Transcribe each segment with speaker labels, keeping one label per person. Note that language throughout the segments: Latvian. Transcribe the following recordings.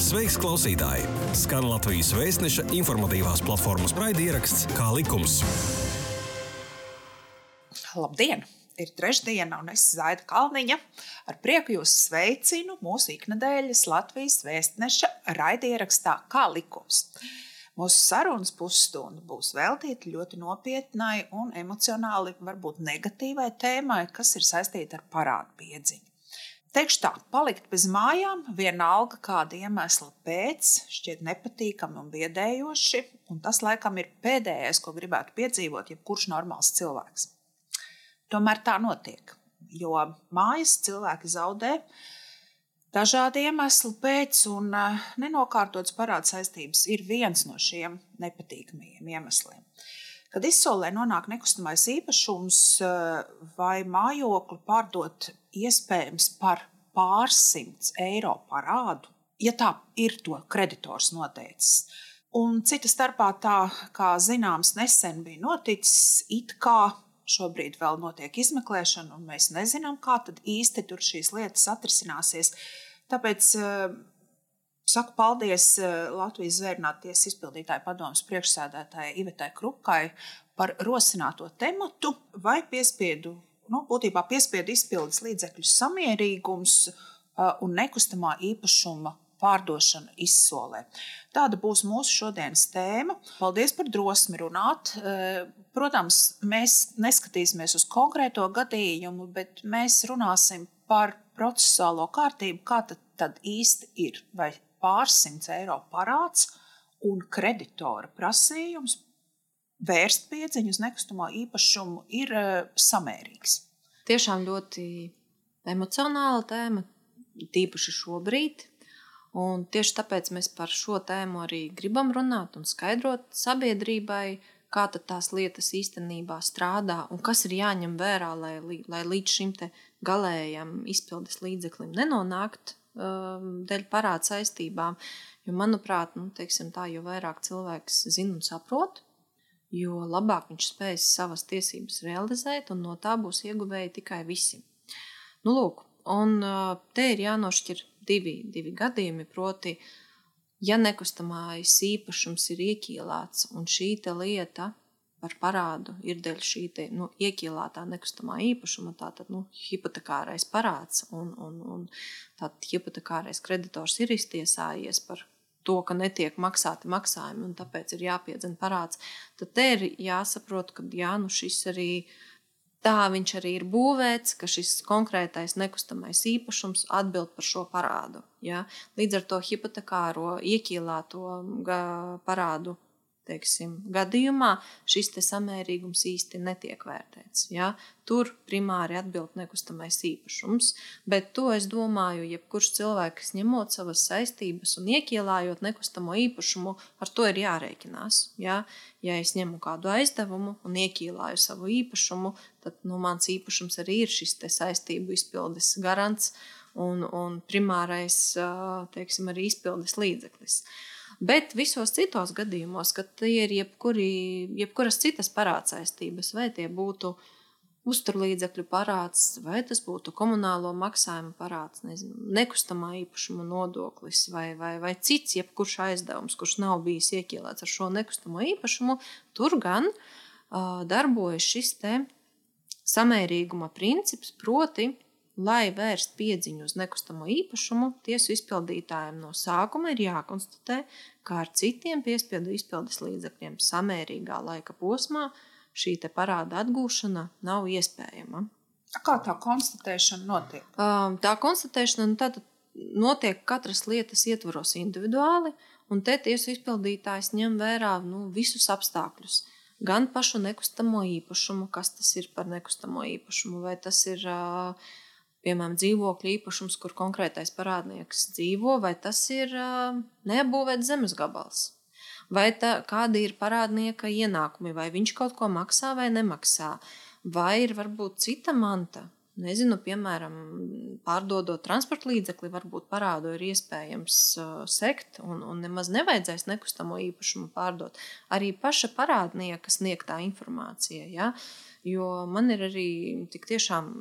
Speaker 1: Sveiks, klausītāji! Skan Latvijas vēstneša informatīvās platformas raidieraksts Kā likums.
Speaker 2: Labdien! Ir trešdiena, un es Zaida Kalniņa. Ar prieku jūs sveicinu mūsu iknedēļas Latvijas vēstneša raidierakstā Kā likums. Mūsu sarunas pusstunda būs veltīta ļoti nopietnai un emocionāli, varbūt negatīvai tēmai, kas ir saistīta ar parādu piedziņu. Teikšu tā, palikt bez mājām, vienalga kāda iemesla pēc, šķiet nepatīkami un biedējoši, un tas laikam ir pēdējais, ko gribētu piedzīvot jebkurš normāls cilvēks. Tomēr tā notiek, jo mājas cilvēki zaudē dažādu iemeslu pēc, un eh, nenokārtotas parāda saistības ir viens no šiem nepatīkamajiem iemesliem. Kad izsolē nonāk nekustamais īpašums eh, vai mājokli pārdot iespējams par pārsimts eiro parādu, ja tā ir to kreditors noteicis. Un cita starpā tā, kā zināms, nesen bija noticis, it kā šobrīd vēl notiek izmeklēšana, un mēs nezinām, kā īsti tur šīs lietas atrisināsies. Tāpēc eh, Saku paldies eh, Latvijas zvērnāties izpildītāju padomus priekšsēdētājai Ivetai Krukai par rosināto tematu vai piespiedu, nu, būtībā piespiedu izpildes līdzekļu samierīgums eh, un nekustamā īpašuma pārdošana izsolē. Tāda būs mūsu šodienas tēma. Paldies par drosmi runāt. Eh, protams, mēs neskatīsimies uz konkrēto gadījumu, bet mēs runāsim par procesuālo kārtību, kā tad, tad īsti ir. Vai pārsimts eiro parāds un kreditora prasījums vērst piedziņu uz nekustamo īpašumu ir uh, samērīgs.
Speaker 3: Tiešām ļoti emocionāla tēma, tīpaši šobrīd. Un tieši tāpēc mēs par šo tēmu arī gribam runāt un skaidrot sabiedrībai, kā tās lietas īstenībā strādā un kas ir jāņem vērā, lai, lai līdz šim galējam izpildes līdzeklim nenonākt Um, dēļ parāda saistībām. Jo, manuprāt, nu, tā, jo vairāk cilvēks zina un saprot, jo labāk viņš spēs savas tiesības realizēt, un no tā būs ieguvēji tikai visi. Nu, lūk, un te ir jānošķir divi, divi gadījumi. Proti, ja nekustamais īpašums ir ieķīlāts un šī lieta par parādu ir dēļ šī te, nu, iekielātā nekustamā īpašuma, tātad nu, hipotekārais parāds, un, un, un tātad hipotekārais kreditors ir iztiesājies par to, ka netiek maksāti maksājumi, un tāpēc ir jāpiedzen parāds, tad te ir jāsaprot, ka jā, nu šis arī tā viņš arī ir būvēts, ka šis konkrētais nekustamais īpašums atbild par šo parādu. Ja? Līdz ar to hipotekāro iekielāto parādu teiksim, gadījumā šis te samērīgums īsti netiek vērtēts. Ja? Tur primāri atbild nekustamais īpašums, bet to es domāju, jebkurš cilvēks ņemot savas saistības un iekielājot nekustamo īpašumu, ar to ir jārēķinās. Ja, ja es ņemu kādu aizdevumu un iekielāju savu īpašumu, tad nu, mans īpašums arī ir šis saistību izpildes garants un, un primārais teiksim, arī izpildes līdzeklis. Bet visos citos gadījumos, kad tie ir jebkuri, jebkuras citas parādsaistības, vai tie būtu uzturlīdzekļu parāds, vai tas būtu komunālo maksājumu parāds, nezinu, nekustamā īpašuma nodoklis vai, vai, vai cits, jebkurš aizdevums, kurš nav bijis iekielēts ar šo nekustamo īpašumu, tur gan uh, darbojas šis te samērīguma princips, proti, lai vērst piedziņu uz nekustamo īpašumu, tiesu izpildītājiem no sākuma ir jākonstatē, kā ar citiem piespiedu izpildes līdzekļiem samērīgā laika posmā šī parāda atgūšana nav iespējama.
Speaker 2: Kā tā konstatēšana notiek?
Speaker 3: Tā konstatēšana nu, notiek katras lietas ietvaros individuāli, un te tiesu izpildītājs ņem vērā nu, visus apstākļus. Gan pašu nekustamo īpašumu, kas tas ir par nekustamo īpašumu, vai tas ir uh, piemēram, dzīvokļa īpašums, kur konkrētais parādnieks dzīvo, vai tas ir neapbūvēts zemes gabals. Vai tā, kādi ir parādnieka ienākumi, vai viņš kaut ko maksā vai nemaksā, vai ir varbūt cita manta. Nezinu, piemēram, pārdodot transporta līdzekli, varbūt parādu ir iespējams uh, sekt, un, un nemaz nevajadzēs nekustamo īpašumu pārdot. Arī paša parādnieka sniegtā informācija. Ja? Jo man ir arī tik tiešām,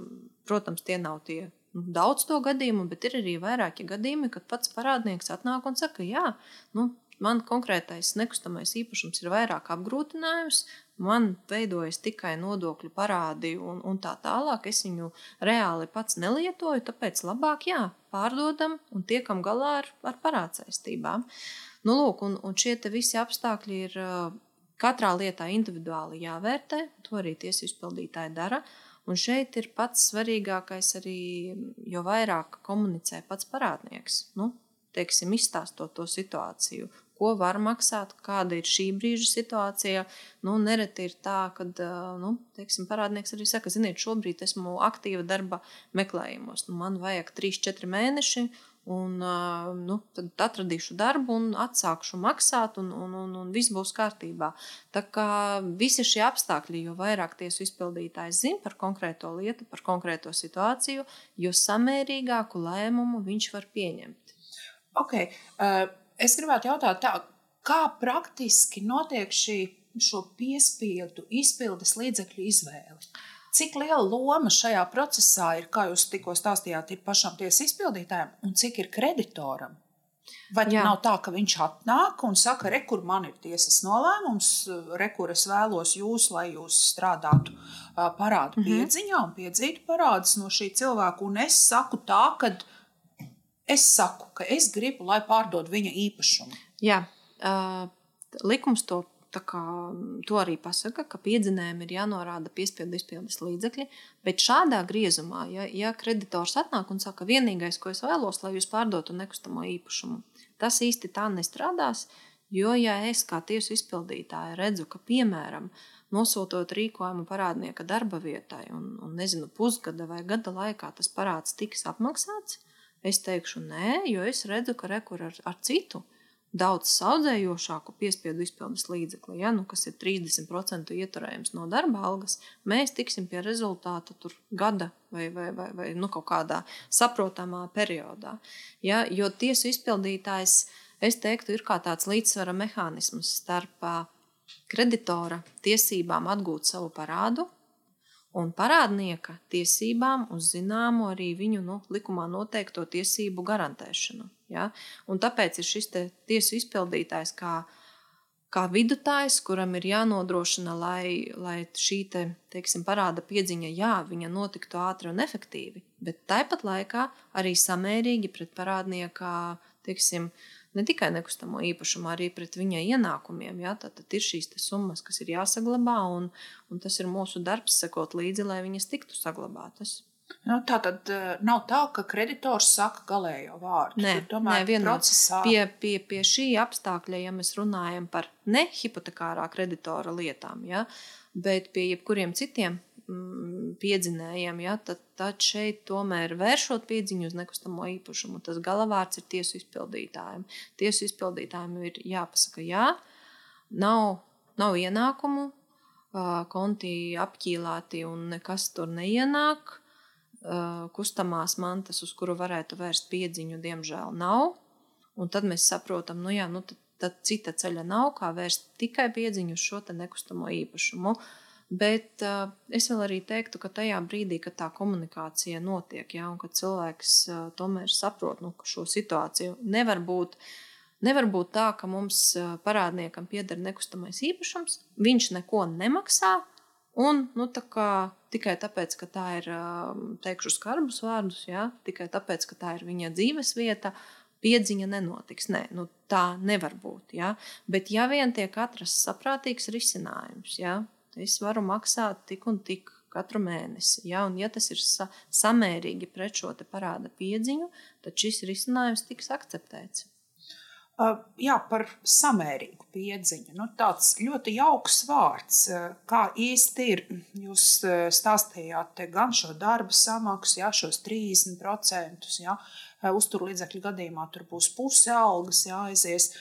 Speaker 3: protams, tie nav tie nu, daudz to gadījumu, bet ir arī vairāki gadījumi, kad pats parādnieks atnāk un saka, jā, nu, man konkrētais nekustamais īpašums ir vairāk apgrūtinājums, man veidojas tikai nodokļu parādi un, un tā tālāk. Es viņu reāli pats nelietoju, tāpēc labāk jā, pārdodam un tiekam galā ar, ar parādsaistībām. Nu, lūk, un, un šie visi apstākļi ir katrā lietā individuāli jāvērtē, to arī tiesu izpildītāji dara. Un šeit ir pats svarīgākais arī, jo vairāk komunicē pats parādnieks. Nu, teiksim, izstāstot to situāciju, ko var maksāt, kāda ir šī brīža situācija. Nu, nereti ir tā, ka nu, teiksim, parādnieks arī saka, ziniet, šobrīd esmu aktīva darba meklējumos. Nu, man vajag 3-4 mēneši, Un, nu, tad atradīšu darbu, un atsākšu maksāt, un, un, un, un viss būs kārtībā. Tā kā visi šie apstākļi, jo vairāk tiesu izpildītājs zina par konkrēto lietu, par konkrēto situāciju, jo samērīgāku lēmumu viņš var pieņemt.
Speaker 2: Okay. Uh, es gribētu jautāt, tā, kā praktiski notiek šī piespiedu izpildes līdzekļu izvēle? Cik liela loma šajā procesā ir, kā jūs tikko stāstījāt, ir pašam tiesas izpildītājam, un cik ir kreditoram? Vai Jā. nav tā, ka viņš atnāk un saka, re, kur man ir tiesas nolēmums, re, kur es vēlos jūs, lai jūs strādātu parādu mm -hmm. piedziņā un piedzītu parādus no šī cilvēka, un es saku tā, ka es saku, ka es gribu, lai pārdod viņa īpašumu.
Speaker 3: Jā, uh, likums to kā, to arī pasaka, ka piedzinējiem ir jānorāda piespiedu izpildes līdzekļi. Bet šādā griezumā, ja, ja kreditors atnāk un saka, vienīgais, ko es vēlos, lai jūs pārdotu nekustamo īpašumu, tas īsti tā nestrādās. Jo, ja es kā tiesu izpildītāja redzu, ka, piemēram, nosūtot rīkojumu parādnieka darba vietai, un, un nezinu, pusgada vai gada laikā tas parāds tiks apmaksāts, es teikšu nē, jo es redzu, ka rekur ar, ar citu daudz saudzējošāku piespiedu izpildes līdzekli, ja, nu, kas ir 30% ieturējums no darba algas, mēs tiksim pie rezultāta tur gada vai, vai, vai, vai nu, kaut kādā saprotamā periodā. Ja, jo tiesu izpildītājs, es teiktu, ir kā tāds līdzsvara mehānisms starp kreditora tiesībām atgūt savu parādu un parādnieka tiesībām uz zināmu arī viņu nu, likumā noteikto tiesību garantēšanu. Ja? Un tāpēc ir šis tiesu izpildītājs kā, kā vidutājs, kuram ir jānodrošina, lai, lai šī te, teiksim, parāda piedziņa, jā, viņa notiktu ātri un efektīvi, bet tāpat laikā arī samērīgi pret parādnieka, teiksim, uh, ne tikai nekustamo īpašumu, arī pret viņa ienākumiem. Ja? Tad, ir šīs summas, kas ir jāsaglabā, un, un tas ir mūsu darbs, sekot līdzi, lai viņas tiktu saglabātas.
Speaker 2: Nu, tā tad uh, nav tā, ka kreditors saka galējo vārdu.
Speaker 3: Nē, tomēr nē, procesā... pie, pie, pie šī apstākļa, ja mēs runājam par nehipotekārā kreditora lietām, ja, bet pie jebkuriem citiem piedzinējiem, ja, tad, tad šeit tomēr vēršot piedziņu uz nekustamo īpašumu, tas galavārds ir tiesu izpildītājiem. Tiesu izpildītājiem ir jāpasaka, jā, nav, nav ienākumu, konti apķīlāti un nekas tur neienāk. Kustamās mantas, uz kuru varētu vērst piedziņu, diemžēl nav. Un tad mēs saprotam, nu jā, nu tad, tad cita ceļa nav, kā vērst tikai piedziņu uz šo nekustamo īpašumu. Uh, Bet uh, es vēl arī teiktu, ka tajā brīdī, kad tā komunikācija notiek, ja, un kad cilvēks uh, tomēr saprot nu, šo situāciju, nevar būt, nevar būt tā, ka mums uh, parādniekam pieder nekustamais īpašums, viņš neko nemaksā. Un, nu, tā kā, tikai tāpēc, ka tā ir, teikšu, skarbus vārdus, ja, tikai tāpēc, ka tā ir viņa dzīves vieta, piedziņa nenotiks. Nē, nu, tā nevar būt. Ja? Bet, ja vien tiek atrasts saprātīgs risinājums, ja? Es varu maksāt tik un tik katru mēnesi. Ja, un, ja tas ir sa samērīgi pret šo parāda piedziņu, tad šis risinājums tiks akceptēts.
Speaker 2: Uh, jā, par samērīgu piedziņu. Nu, tāds ļoti jauks vārds. Uh, kā īsti ir? Jūs uh, stāstījāt gan šo darba samaksu, jā, šos 30%. Jā, uzturlīdzekļu gadījumā tur būs puse algas jāaizies.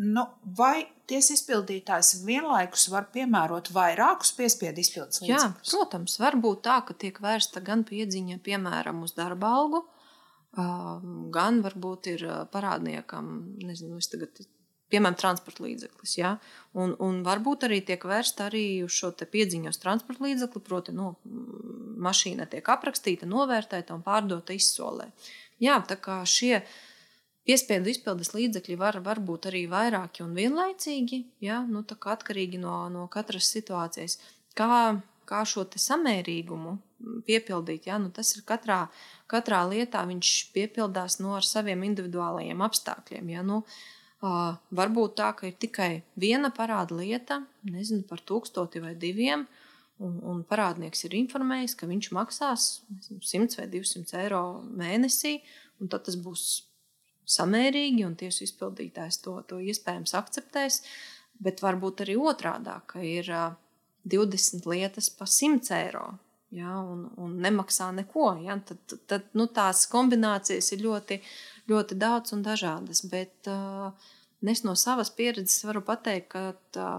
Speaker 2: Nu, vai tiesas izpildītājs vienlaikus var piemērot vairākus piespiedu izpildes līdzekļus?
Speaker 3: Jā, protams, var būt tā, ka tiek vērsta gan piedziņa, piemēram, uz darba algu, gan varbūt ir parādniekam, nezinu, es tagad, piemēram, transporta līdzeklis. Ja? Un, un varbūt arī tiek vērsta arī uz šo piedziņu uz transporta līdzekli, proti, nu, mašīna tiek aprakstīta, novērtēta un pārdota izsolē. Jā, tā kā šie piespiedu izpildes līdzekļi var, var būt arī vairāki un vienlaicīgi, jā, nu, atkarīgi no, no katras situācijas. Kā, kā šo samērīgumu piepildīt, jā, nu, tas ir katrā, katrā lietā viņš piepildās no ar saviem individuālajiem apstākļiem. Jā, nu, Uh, varbūt tā, ka ir tikai viena parāda lieta, nezinu, par tūkstoti vai diviem, un, un parādnieks ir informējis, ka viņš maksās nezinu, 100 vai 200 eiro mēnesī, un tad tas būs samērīgi, un tiesu izpildītājs to, to iespējams akceptēs. Bet varbūt arī otrādi, ka ir uh, 20 lietas par 100 eiro. Ja, un, un nemaksā neko. Ja, tad tad nu, tās kombinācijas ir ļoti, ļoti daudz un dažādas. Bet uh, es no savas pieredzes varu pateikt, ka tā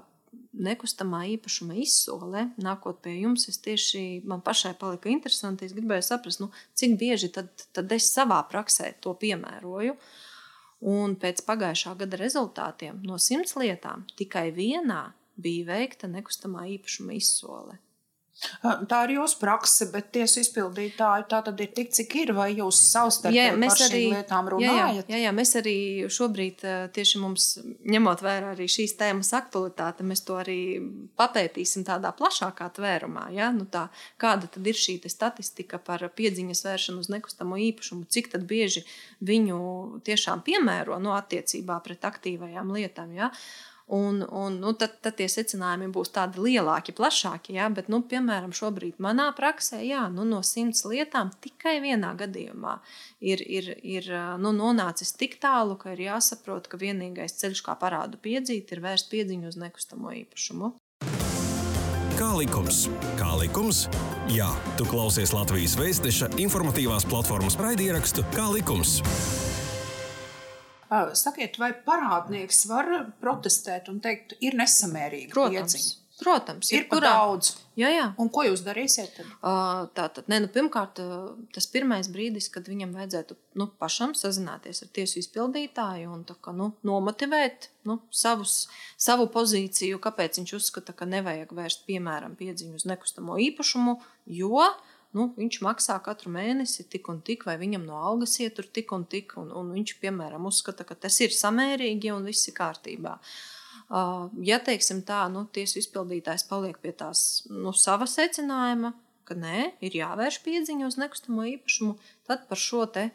Speaker 3: nekustamā īpašuma izsole, nākot pie jums, es tieši man pašai palika interesanti. Es gribēju saprast, nu, cik bieži tad, tad es savā praksē to piemēroju. Un pēc pagājušā gada rezultātiem no simts lietām tikai vienā bija veikta nekustamā īpašuma izsole.
Speaker 2: Tā ir jūsu prakse, bet tiesu izpildītāji tā tad ir tik, cik ir, vai jūs savstarpēji par šīm arī, lietām runājat?
Speaker 3: Jā, jā, jā, mēs arī šobrīd tieši mums, ņemot vērā arī šīs tēmas aktualitāte, mēs to arī papētīsim tādā plašākā tvērumā. Ja? Nu tā, kāda tad ir šī statistika par piedziņas vēršanu uz nekustamo īpašumu, cik bieži viņu tiešām piemēro no nu, attiecībā pret aktīvajām lietām. Ja? Un, un nu, tad, tad tie secinājumi būs tādi lielāki, plašāki. Ja? Bet, nu, piemēram, šobrīd manā praksē, jā, nu, no simts lietām tikai vienā gadījumā ir, ir, ir nu, nonācis tik tālu, ka ir jāsaprot, ka vienīgais ceļš, kā parādu piedzīt, ir vērst piedziņu uz nekustamo īpašumu.
Speaker 1: Kā likums? Kā likums? Jā, tu klausies Latvijas Vēstneša informatīvās platformas raidierakstu Kā likums?
Speaker 2: Sakiet, vai parādnieks var protestēt un teikt, ir nesamērīgi?
Speaker 3: Protams. Piedziņa? Protams,
Speaker 2: ir kurā daudz.
Speaker 3: Jā, jā.
Speaker 2: Un ko jūs darīsiet? Tad?
Speaker 3: Uh, tā tad, ne, nu, pirmkārt, tas pirmais brīdis, kad viņam vajadzētu nu, pašam sazināties ar tiesu izpildītāju un kā, nu, nomotivēt nu, savus, savu pozīciju, kāpēc viņš uzskata, ka nevajag vērst, piemēram, piedziņu uz nekustamo īpašumu, jo uh, nu, viņš maksā katru mēnesi tik un tik, vai viņam no algas ietur tik un tik, un, un viņš, piemēram, uzskata, ka tas ir samērīgi un viss ir kārtībā. Uh, ja teiksim tā, nu, tiesu izpildītājs paliek pie tās nu, sava secinājuma, ka nē, ir jāvērš piedziņa uz nekustamo īpašumu, tad par šo te,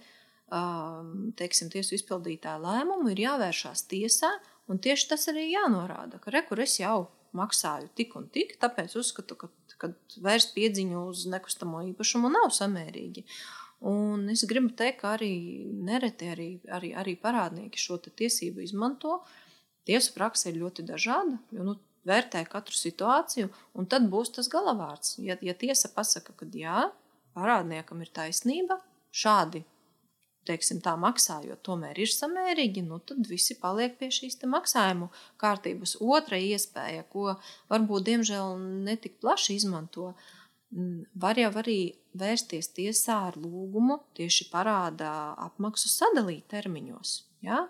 Speaker 3: uh, teiksim, tiesu izpildītāju lēmumu ir jāvēršās tiesā, un tieši tas arī jānorāda, ka rekur es jau maksāju tik un tik, tāpēc uzskatu, ka kad vērst piedziņu uz nekustamo īpašumu nav samērīgi. Un es gribu teikt, ka arī nereti arī, arī, arī parādnieki šo tiesību izmanto. Tiesu praksa ir ļoti dažāda, jo nu, vērtē katru situāciju, un tad būs tas galavārds. Ja, ja tiesa pasaka, ka jā, parādniekam ir taisnība, šādi teiksim, tā maksājot, tomēr ir samērīgi, nu, tad visi paliek pie šīs maksājumu kārtības. Otra iespēja, ko varbūt diemžēl netik plaši izmanto, var jau arī vērsties tiesā ar lūgumu tieši parāda apmaksu sadalīt termiņos. Ja?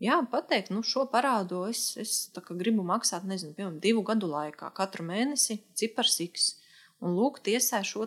Speaker 3: Jā, pateikt, nu, šo parādu es, es gribu maksāt, nezinu, piemēram, divu gadu laikā, katru mēnesi, cipars X. Un lūk, tiesā šo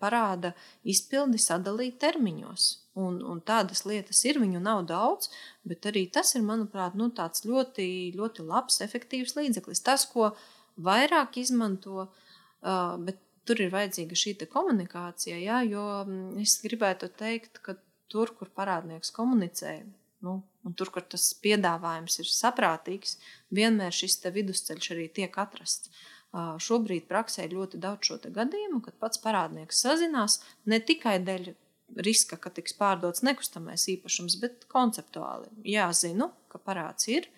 Speaker 3: parāda izpildi sadalīt termiņos. Un, un tādas lietas ir, viņu nav daudz, bet arī tas ir, manuprāt, nu, ļoti, ļoti labs, efektīvs līdzeklis. Tas, ko vairāk izmanto, uh, bet tur ir vajadzīga šī komunikācija, jā, jo mm, es gribētu teikt, ka tur, kur parādnieks komunicē, nu, un tur, kur tas piedāvājums ir saprātīgs, vienmēr šis vidusceļš arī tiek atrasts. Šobrīd praksē ir ļoti daudz šo gadījumu, kad pats parādnieks sazinās ne tikai dēļ riska, ka tiks pārdots nekustamais īpašums, bet konceptuāli. Jā, zinu, ka parāds ir,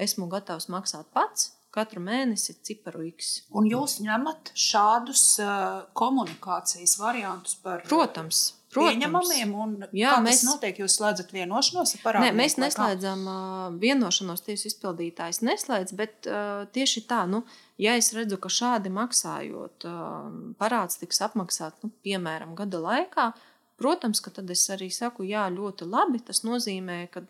Speaker 3: esmu gatavs maksāt pats, katru mēnesi ciparu X.
Speaker 2: Un jūs ņemat šādus uh, komunikācijas variantus par
Speaker 3: Protams.
Speaker 2: Protams. Un Jā, mēs, notiek? Jūs slēdzat vienošanos ar parādiem?
Speaker 3: Nē, mēs neslēdzam uh, vienošanos, tiesu izpildītājs neslēdz, bet uh, tieši tā, nu, ja es redzu, ka šādi maksājot, uh, parāds tiks apmaksāts, nu, piemēram, gada laikā, protams, ka tad es arī saku, jā, ļoti labi. Tas nozīmē, ka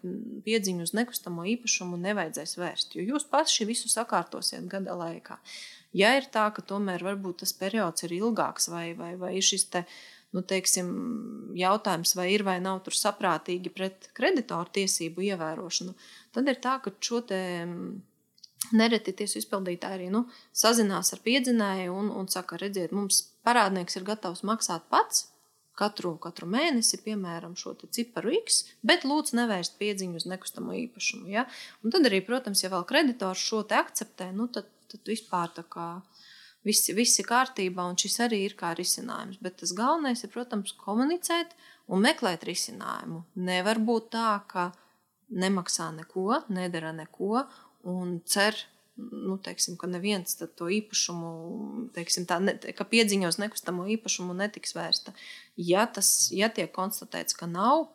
Speaker 3: piedziņu uz nekustamo īpašumu nevajadzēs vērst, jo jūs paši visu sakārtosiet gada laikā. Ja ir tā, ka tomēr varbūt tas periods ir ilgāks vai, vai, vai šis te, nu, teiksim, jautājums, vai ir vai nav tur saprātīgi pret kreditoru tiesību ievērošanu, tad ir tā, ka šo te nereti tiesu izpildītāji arī nu, sazinās ar piedzinēju un, un saka, redziet, mums parādnieks ir gatavs maksāt pats. Katru, katru mēnesi, piemēram, šo ciparu X, bet lūdzu nevērst piedziņu uz nekustamo īpašumu. Ja? Un tad arī, protams, ja vēl kreditors šo te akceptē, nu, tad, tad vispār tā kā viss, viss ir kārtībā, un šis arī ir kā risinājums. Bet tas galvenais ir, protams, komunicēt un meklēt risinājumu. Nevar būt tā, ka nemaksā neko, nedara neko, un cer, nu, teiksim, ka neviens to īpašumu, teiksim, tā, ne, ka piedziņa uz nekustamo īpašumu netiks vērsta. Ja tas ja tiek konstatēts, ka nav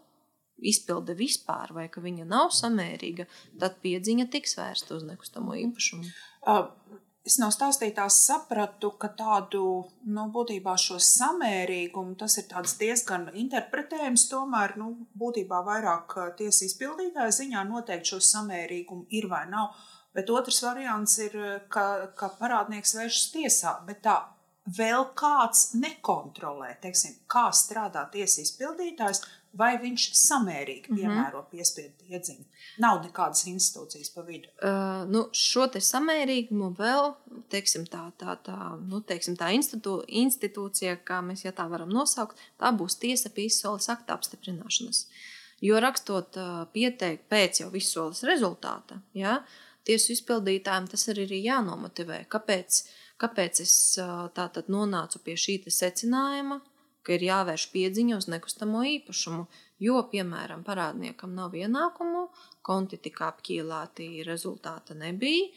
Speaker 3: izpilde vispār, vai ka viņa nav samērīga, tad piedziņa tiks vērsta uz nekustamo īpašumu.
Speaker 2: Es no stāstītās sapratu, ka tādu nu, būtībā šo samērīgumu tas ir diezgan interpretējams. Tomēr nu, būtībā vairāk tiesas izpildītāja ziņā noteikti šo samērīgumu ir vai nav. Bet otrs variants ir, ka, ka parādnieks vēršas tiesā. Bet tā vēl kāds nekontrolē, teiksim, kā strādā tiesas izpildītājs, vai viņš samērīgi mhm. piemēro piespiedu piedziņu. Nav nekādas institūcijas pa vidu.
Speaker 3: Uh, nu, šo te samērīgumu vēl, teiksim, tā, tā, tā, nu, teiksim, tā institū, institūcija, kā mēs ja tā varam nosaukt, tā būs tiesa pie izsoles akta apstiprināšanas. Jo rakstot uh, pieteikumu pēc jau izsoles rezultāta, ja, tiesu izpildītājiem tas arī ir jānomotivē. Kāpēc? Kāpēc es tātad nonācu pie šī secinājuma, ka ir jāvērš piedziņa uz nekustamo īpašumu? Jo, piemēram, parādniekam nav ienākumu, konti tika apķīlāti, rezultāta nebija.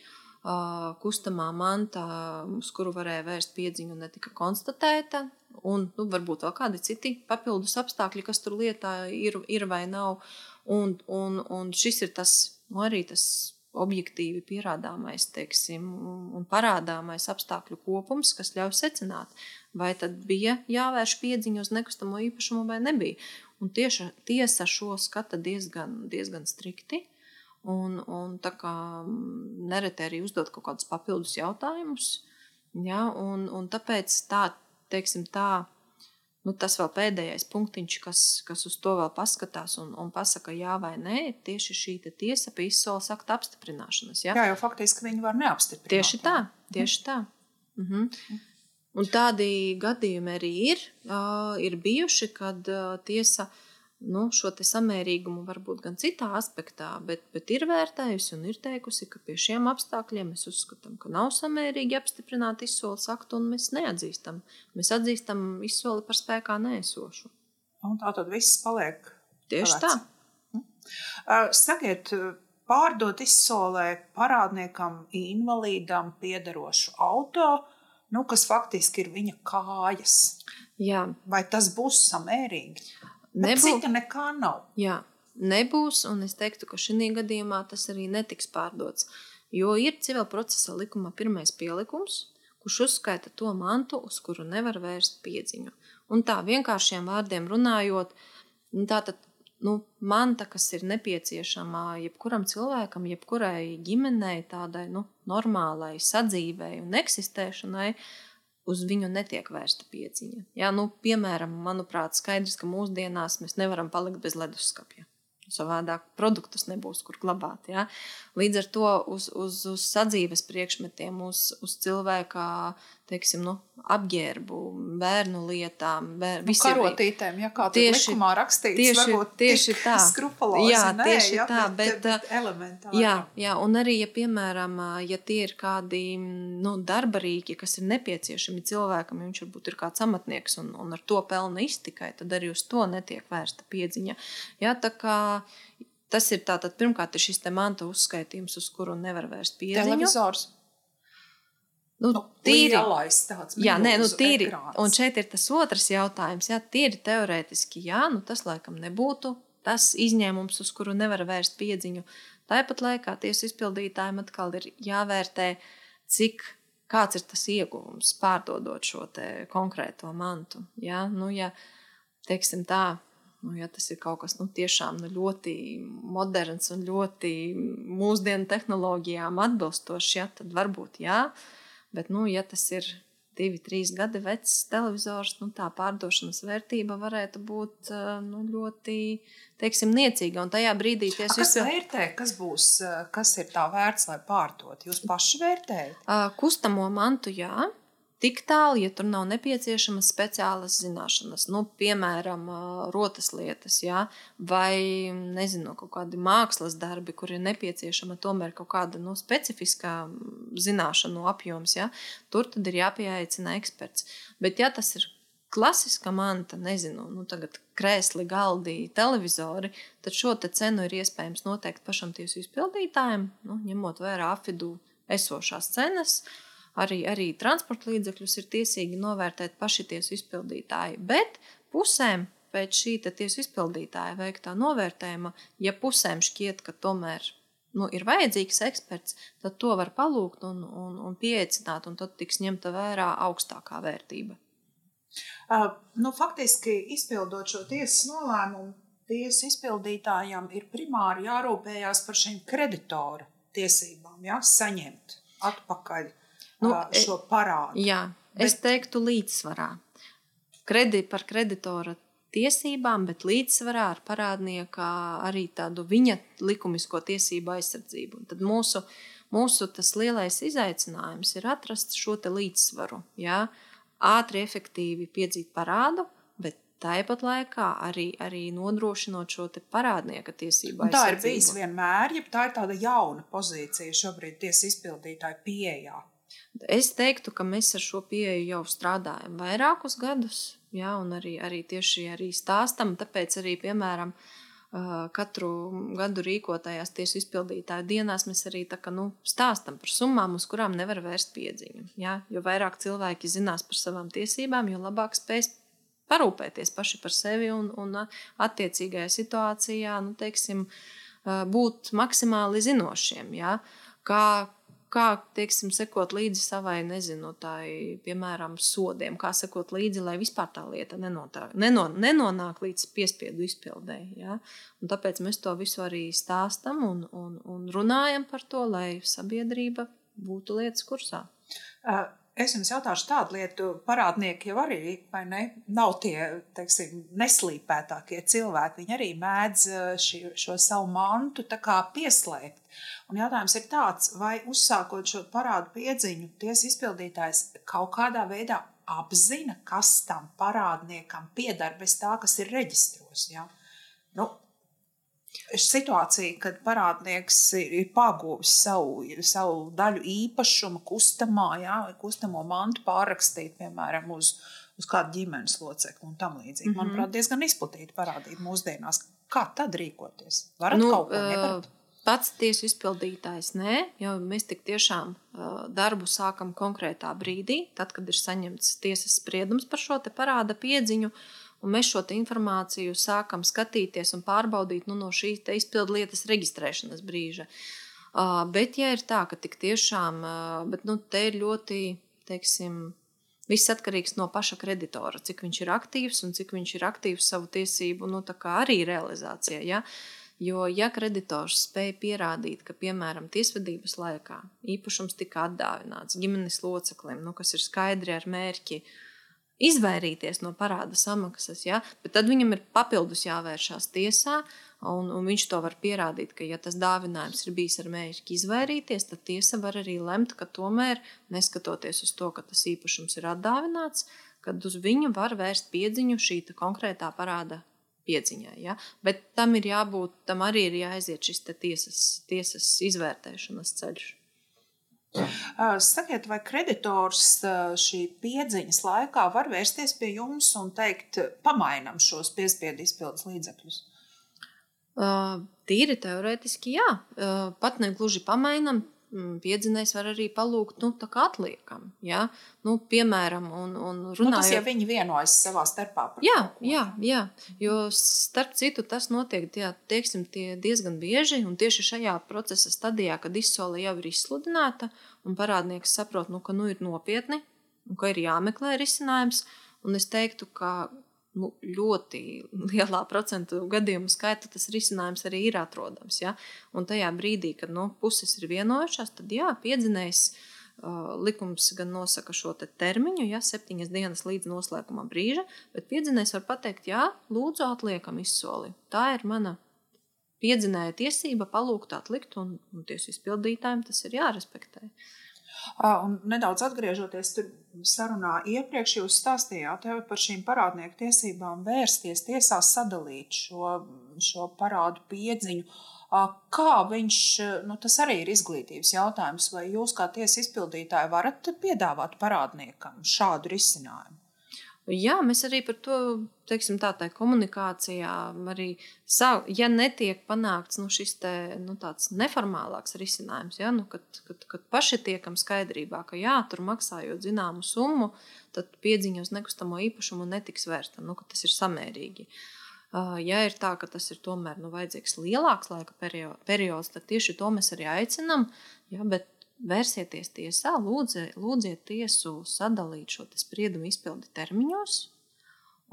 Speaker 3: Kustamā manta, uz kuru varēja vērst piedziņu, netika konstatēta. Un nu, varbūt vēl kādi citi papildus apstākļi, kas tur lietā ir, ir vai nav. Un, un, un šis ir tas, nu, arī tas objektīvi pierādāmais teiksim, un parādāmais apstākļu kopums, kas ļauj secināt, vai tad bija jāvērš piedziņa uz nekustamo īpašumu vai nebija. Un tieši tiesa šo skata diezgan, diezgan strikti. Un, un tā kā nereti arī uzdot kaut kādus papildus jautājumus. Ja, un, un tāpēc tā, teiksim, tā nu, tas vēl pēdējais punktiņš, kas, kas uz to vēl paskatās un, un pasaka, jā vai nē, ir tieši šī tiesa pie izsoles akta apstiprināšanas.
Speaker 2: Ja? Jā, jau faktiski viņi var neapstiprināt.
Speaker 3: Tieši tā, tieši tā. Mhm. Un tādi gadījumi arī ir, uh, ir bijuši, kad uh, tiesa uh, nu, šo samērīgumu varbūt gan citā aspektā, bet, bet ir vērtējusi un ir teikusi, ka pie šiem apstākļiem mēs uzskatām, ka nav samērīgi apstiprināt izsoles aktu un mēs neatzīstam. Mēs atzīstam izsoli par spēkā nēsošu.
Speaker 2: Un tā tad viss paliek.
Speaker 3: Tieši tā.
Speaker 2: Hm? Sakiet, pārdot izsolē parādniekam, invalīdam piedarošu auto, nu, kas faktiski ir viņa kājas.
Speaker 3: Jā.
Speaker 2: Vai tas būs samērīgi?
Speaker 3: Nebūs.
Speaker 2: Cita nekā nav.
Speaker 3: Jā, nebūs, un es teiktu, ka šī gadījumā tas arī netiks pārdots. Jo ir civil procesa likumā pirmais pielikums, kurš uzskaita to mantu, uz kuru nevar vērst piedziņu. Un tā vienkāršiem vārdiem runājot, nu, tā tad nu, manta, kas ir nepieciešama jebkuram cilvēkam, jebkurai ģimenei, tādai nu, normālai sadzīvei un eksistēšanai, uz viņu netiek vērsta piedziņa. Jā, nu, piemēram, manuprāt, skaidrs, ka mūsdienās mēs nevaram palikt bez leduskapja. Savādāk produktus nebūs kur glabāt. Ja? Līdz ar to uz, uz, uz sadzīves priekšmetiem, uz, uz cilvēka teiksim, nu, apģērbu, bērnu lietām, bēr,
Speaker 2: nu, karotītēm, ja kā tieši, likumā rakstīts,
Speaker 3: tieši, tieši tā.
Speaker 2: skrupulozi,
Speaker 3: jā,
Speaker 2: nē,
Speaker 3: tieši
Speaker 2: ja,
Speaker 3: tā,
Speaker 2: bet,
Speaker 3: bet,
Speaker 2: bet elementāri.
Speaker 3: Jā, jā, un arī, ja, piemēram, ja tie ir kādi nu, darbarīki, kas ir nepieciešami cilvēkam, ja viņš varbūt ir kāds amatnieks un, un ar to pelna iztikai, tad arī uz to netiek vērsta piedziņa. Jā, tā kā tas ir tātad, pirmkārt, ir šis te manta uzskaitījums, uz kuru nevar vērst piedziņu.
Speaker 2: Televizors.
Speaker 3: Nu, nu, tīri
Speaker 2: tāds
Speaker 3: jā, nē, nu, tīri. Ekrāns. Un šeit ir tas otrs jautājums. Jā, tīri teorētiski, jā, nu, tas laikam nebūtu tas izņēmums, uz kuru nevar vērst piedziņu. Tāpat laikā tiesu izpildītājiem atkal ir jāvērtē, cik kāds ir tas ieguvums pārdodot šo konkrēto mantu. Jā, nu, ja, teiksim tā, Nu, ja tas ir kaut kas nu, tiešām nu, ļoti moderns un ļoti mūsdienu tehnoloģijām atbilstošs, ja, tad varbūt jā. Bet, nu, ja tas ir divi, trīs gadi vecs televizors, nu, tā pārdošanas vērtība varētu būt nu, ļoti teiksim, niecīga. Un tajā brīdī
Speaker 2: tas ir. Kas vērtē, kas būs, kas ir tā vērts, lai pārdot? Jūs paši vērtējat?
Speaker 3: Kustamo mantu, jā tik tālu, ja tur nav nepieciešamas speciālas zināšanas, nu, piemēram, rotas lietas, ja? vai nezinu, kaut kādi mākslas darbi, kur ir nepieciešama tomēr kaut kāda nu, specifiskā zināšanu apjoms, ja? tur tad ir jāpieaicina eksperts. Bet, ja tas ir klasiska manta, nezinu, nu, tagad krēsli, galdi, televizori, tad šo te cenu ir iespējams noteikt pašam tiesu izpildītājam, nu, ņemot vērā afidu esošās cenas. Uh, arī, arī transporta līdzekļus ir tiesīgi novērtēt paši tiesu izpildītāji. Bet pusēm pēc šī tiesu izpildītāja veiktā novērtējuma, ja pusēm šķiet, ka tomēr nu, ir vajadzīgs eksperts, tad to var palūgt un, un, un pieaicināt, un tad tiks ņemta vērā augstākā vērtība.
Speaker 2: Uh, nu, faktiski, izpildot šo tiesas nolēmumu, tiesas izpildītājam ir primāri jārūpējās par šīm kreditoru tiesībām, ja, saņemt atpakaļ nu, e, šo parādu.
Speaker 3: Jā, bet... es teiktu līdzsvarā. Kredi, par kreditora tiesībām, bet līdzsvarā ar parādnieka arī tādu viņa likumisko tiesību aizsardzību. Un tad mūsu, mūsu tas lielais izaicinājums ir atrast šo līdzsvaru. Jā? Ātri, efektīvi piedzīt parādu, bet tāpat laikā arī, arī nodrošinot šo parādnieka tiesību.
Speaker 2: Tā ir bijis vienmēr, ja tā ir tāda jauna pozīcija šobrīd tiesas izpildītāja pieejā.
Speaker 3: Es teiktu, ka mēs ar šo pieeju jau strādājam vairākus gadus, jā, un arī, arī tieši arī stāstam. Tāpēc arī, piemēram, katru gadu rīkotajās tiesu izpildītāju dienās mēs arī tā, ka, nu, stāstam par summām, uz kurām nevar vērst piedziņu. Jā? Jo vairāk cilvēki zinās par savām tiesībām, jo labāk spēs parūpēties paši par sevi un, un attiecīgajā situācijā, nu, teiksim, būt maksimāli zinošiem. Jā? Kā, kā, teiksim, sekot līdzi savai, nezinu, tai, piemēram, sodiem, kā sekot līdzi, lai vispār tā lieta nenotā, neno, nenonāk līdz piespiedu izpildēji. Ja? Un tāpēc mēs to visu arī stāstam un, un, un runājam par to, lai sabiedrība būtu lietas kursā.
Speaker 2: Uh. Es jums jautāšu tādu lietu, parādnieki jau arī ne, nav tie teiksim, neslīpētākie cilvēki. Viņi arī mēdz ši, šo savu mantu pieslēgt. Un jautājums ir tāds, vai uzsākot šo parādu piedziņu, tiesas izpildītājs kaut kādā veidā apzina, kas tam parādniekam pieder bez tā, kas ir reģistros. Ja? Nu, situācija, kad parādnieks ir pagūvis savu, savu daļu īpašumu, kustamā, ja, vai kustamo mantu pārrakstīt, piemēram, uz, uz kādu ģimenes locekli un tam līdzīgi. Mm -hmm. Manuprāt, diezgan izplatīta parādība mūsdienās. Kā tad rīkoties? Varat nu, kaut ko nevarat?
Speaker 3: Pats tiesu izpildītājs nē, jo mēs tik tiešām uh, darbu sākam konkrētā brīdī, tad, kad ir saņemts tiesas spriedums par šo parāda piedziņu, un mēs šo informāciju sākam skatīties un pārbaudīt nu, no šīs izpildu lietas reģistrēšanas brīža. Uh, bet, ja ir tā, ka tik tiešām, uh, bet nu, te ir ļoti, teiksim, Viss atkarīgs no paša kreditora, cik viņš ir aktīvs un cik viņš ir aktīvs savu tiesību nu, arī realizācijā. Ja? Uh, Jo, ja kreditors spēja pierādīt, ka, piemēram, tiesvedības laikā īpašums tika atdāvināts ģimenes loceklim, nu, kas ir skaidri ar mērķi izvairīties no parāda samaksas, ja? bet tad viņam ir papildus jāvēršās tiesā, un, un viņš to var pierādīt, ka, ja tas dāvinājums ir bijis ar mērķi izvairīties, tad tiesa var arī lemt, ka tomēr, neskatoties uz to, ka tas īpašums ir atdāvināts, kad uz viņu var vērst piedziņu šī konkrētā parāda piedziņai. Ja? Bet tam ir jābūt, tam arī ir jāaiziet šis tiesas, tiesas izvērtēšanas ceļš.
Speaker 2: Sakiet, vai kreditors šī piedziņas laikā var vērsties pie jums un teikt, pamainām šos piespiedu izpildes līdzekļus?
Speaker 3: Tīri teorētiski, jā. Pat ne gluži pamainām, Mm, piedzinējs var arī palūgt, nu, tā kā atliekam, ja? nu, piemēram, un, un runājot. Nu, tas
Speaker 2: jau viņi vienojas savā starpā
Speaker 3: jā, jā, jā, jo starp citu tas notiek, jā, teiksim, tie diezgan bieži, un tieši šajā procesa stadijā, kad izsole jau ir izsludināta, un parādnieks saprot, nu, ka nu ir nopietni, un ka ir jāmeklē risinājums, un es teiktu, ka nu, ļoti lielā procentu gadījumu skaitā tas risinājums arī ir atrodams. Ja? Un tajā brīdī, kad nu, puses ir vienojušās, tad jā, piedzinējs. Uh, likums gan nosaka šo te termiņu, ja septiņas dienas līdz noslēguma brīža, bet piedzinējs var pateikt, jā, lūdzu, atliekam izsoli. Tā ir mana piedzinēja tiesība palūgt atlikt, un, un tiesu izpildītājiem tas ir jārespektē. Uh,
Speaker 2: Un nedaudz atgriežoties sarunā iepriekš, jūs stāstījāt par šīm parādnieku tiesībām vērsties tiesā sadalīt šo, šo parādu piedziņu. Kā viņš, nu, tas arī ir izglītības jautājums, vai jūs kā tiesa izpildītāji varat piedāvāt parādniekam šādu risinājumu?
Speaker 3: Jā, mēs arī par to, teiksim, tā tā komunikācijā, arī, savu, ja netiek panākts nu, šis te, nu, tāds neformālāks risinājums, ja, nu, kad, kad, kad paši tiekam skaidrībā, ka jā, tur maksājot zināmu summu, tad piedziņa uz nekustamo īpašumu netiks vērsta, nu, ka tas ir samērīgi. Ja ir tā, ka tas ir tomēr nu, vajadzīgs lielāks laika periods, tad tieši to mēs arī aicinām. Ja, bet vērsieties tiesā, lūdziet, lūdziet tiesu sadalīt šo spriedumu izpildi termiņos.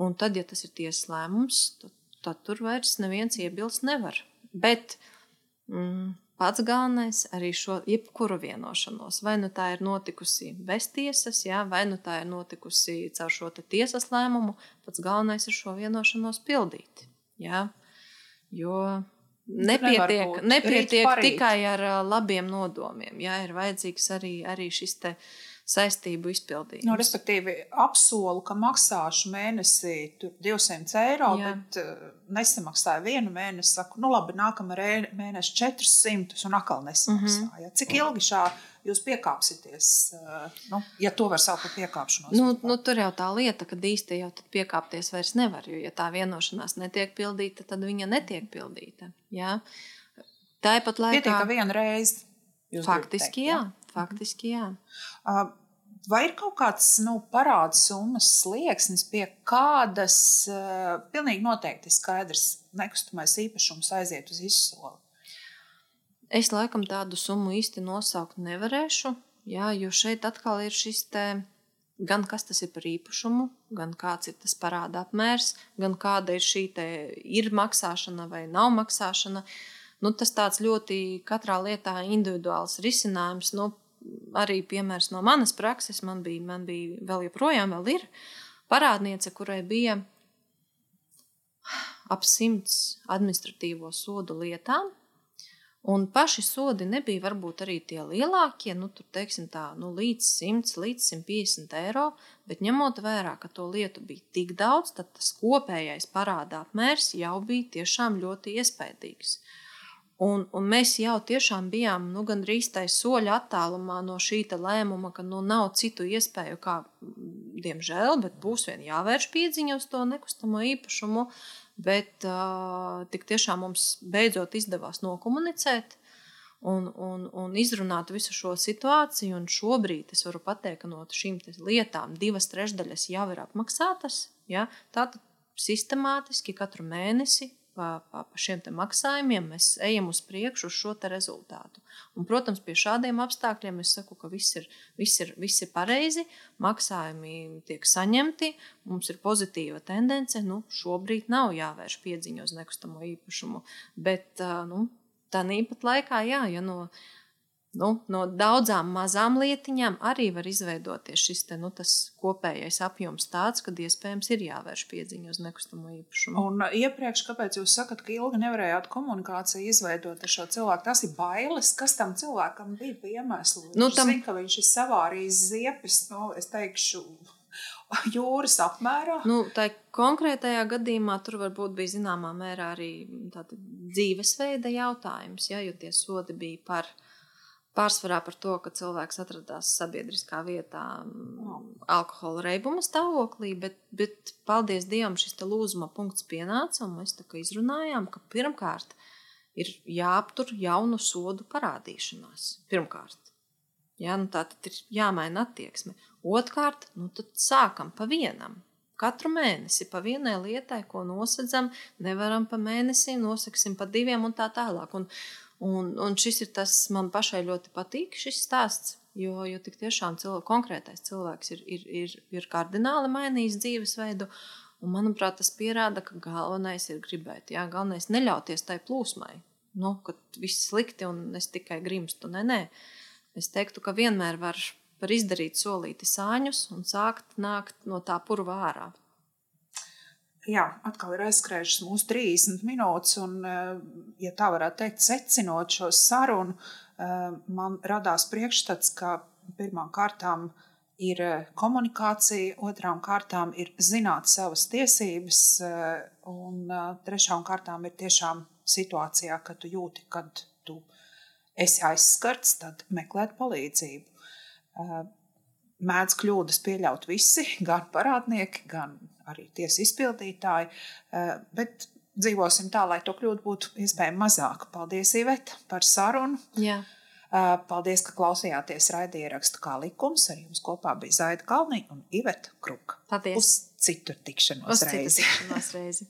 Speaker 3: Un tad, ja tas ir tiesas lēmums, tad, tad tur vairs neviens iebilst nevar. Bet mm, pats galvenais arī šo jebkuru vienošanos, vai nu tā ir notikusi bez tiesas, jā, vai nu tā ir notikusi caur šo tiesas lēmumu, pats galvenais ir šo vienošanos pildīt. Jā. Jo Nepietiek, nepietiek tikai ar labiem nodomiem. Jā, ir vajadzīgs arī, arī šis saistību izpildījums.
Speaker 2: Nu, respektīvi, apsolu, ka maksāšu mēnesī 200 eiro, Jā. bet nesamaksāju vienu mēnesi. Saku, nu labi, nākamā mēneša 400 un atkal nesamaksāju. Mm -hmm. Cik ilgi šādi? Jūs piekāpsieties, nu, ja to var saukt par piekāpšanos.
Speaker 3: Nu, nu, tur jau tā lieta, ka īsti jau piekāpties vairs nevar, jo, ja tā vienošanās netiek pildīta, tad viņa netiek pildīta. Jā. Tāpat laikā.
Speaker 2: Ka vienu reizi.
Speaker 3: Faktiski, teikt, jā. jā. Faktiski, jā.
Speaker 2: Vai ir kaut kāds nu, parāda summas slieksnis, pie kādas uh, pilnīgi noteikti skaidrs nekustamais īpašums aiziet uz izsoli?
Speaker 3: Es laikam tādu summu īsti nosaukt nevarēšu, jā, jo šeit atkal ir šis te, gan kas tas ir par īpašumu, gan kāds ir tas parāda apmērs, gan kāda ir šī te ir maksāšana vai nav maksāšana. Nu, tas tāds ļoti katrā lietā individuāls risinājums. Nu, arī piemērs no manas prakses man bija, man bija vēl joprojām vēl ir parādniece, kurai bija ap simts administratīvo sodu lietām Un paši sodi nebija varbūt arī tie lielākie, nu, tur, teiksim, tā, nu, līdz 100, līdz 150 eiro, bet ņemot vērā, ka to lietu bija tik daudz, tad tas kopējais parāda apmērs jau bija tiešām ļoti iespaidīgs. Un, un mēs jau tiešām bijām nu, gandrīz tai soļa attālumā no šī lēmuma, ka nu, nav citu iespēju, kā, diemžēl, bet būs vien jāvērš piedziņa uz to nekustamo īpašumu. Uh, Bet uh, tik tiešām mums beidzot izdevās nokomunicēt un, un, un izrunāt visu šo situāciju. Un šobrīd es varu pateikt, ka no šīm lietām divas trešdaļas jau ir apmaksātas. Ja? Tātad sistemātiski katru mēnesi pa, pa, pa šiem maksājumiem mēs ejam uz priekšu uz šo rezultātu. Un, protams, pie šādiem apstākļiem es saku, ka viss ir, viss ir, viss ir pareizi, maksājumi tiek saņemti, mums ir pozitīva tendence. Nu, šobrīd nav jāvērš piedziņa uz nekustamo īpašumu, bet nu, tā nīpat laikā, jā, ja no nu, no daudzām mazām lietiņām arī var izveidoties šis te, nu, kopējais apjoms, tāds, ka iespējams ir jāvērš piedziņa uz nekustamo īpašumu.
Speaker 2: Un uh, iepriekš, kāpēc jūs sakat, ka ilgi nevarējāt komunikāciju izveidot ar šo cilvēku? Tas ir bailes, kas tam cilvēkam bija pa iemeslu. Nu, tam... zin, ka viņš ir savārījis ziepes, nu, es teikšu, jūras apmērā.
Speaker 3: Nu, tā konkrētajā gadījumā tur varbūt bija zināmā mērā arī dzīvesveida jautājums, ja, jo tie sodi bija par Pārsvarā par to, ka cilvēks atradās sabiedriskā vietā, alkohola reibuma stāvoklī, bet, bet paldies Dievam, šis lūzuma punkts pienāca, un mēs tā kā izrunājām, ka pirmkārt ir jāaptur jaunu sodu parādīšanās. Pirmkārt, ja, nu tā tad ir jāmaina attieksme. Otrkārt, nu tad sākam pa vienam. Katru mēnesi pa vienai lietai, ko nosacām, nevaram pa mēnesī, nosaksim pa diviem un tā tālāk. Un, Un, un šis ir tas, man pašai ļoti patīk šis stāsts, jo, jo tik tiešām cilvēk, konkrētais cilvēks ir, ir, ir, ir kardināli mainījis dzīvesveidu. Un, manuprāt, tas pierāda, ka galvenais ir gribēt. Jā, galvenais ir neļauties tai plūsmai. Nu, kad viss slikti un es tikai grimstu. Nē, nē. Es teiktu, ka vienmēr var, var izdarīt solīti sāņus un sākt nākt no tā purva ārā.
Speaker 2: Jā, atkal ir aizskrējušas mūsu 30 minūtes, un, eh, ja tā varētu teikt, secinot šo sarunu, eh, man radās priekšstats, ka pirmām kārtām ir eh, komunikācija, otrām kārtām ir zināt savas tiesības, un trešām kārtām ir tiešām situācijā, kad tu jūti, kad tu esi aizskarts, tad meklēt palīdzību. Mēdz kļūdas pieļaut visi, gan parādnieki, gan arī tiesa izpildītāji, bet dzīvosim tā, lai to kļūdu būtu iespējami mazāk. Paldies, Iveta, par sarunu.
Speaker 3: Jā.
Speaker 2: Paldies, ka klausījāties raidierakstu kā likums. Ar jums kopā bija Zaida Kalniņa un Iveta Kruka.
Speaker 3: Paldies.
Speaker 2: Uz citu tikšanos
Speaker 3: Uz
Speaker 2: reizi.
Speaker 3: citu tikšanos reizi.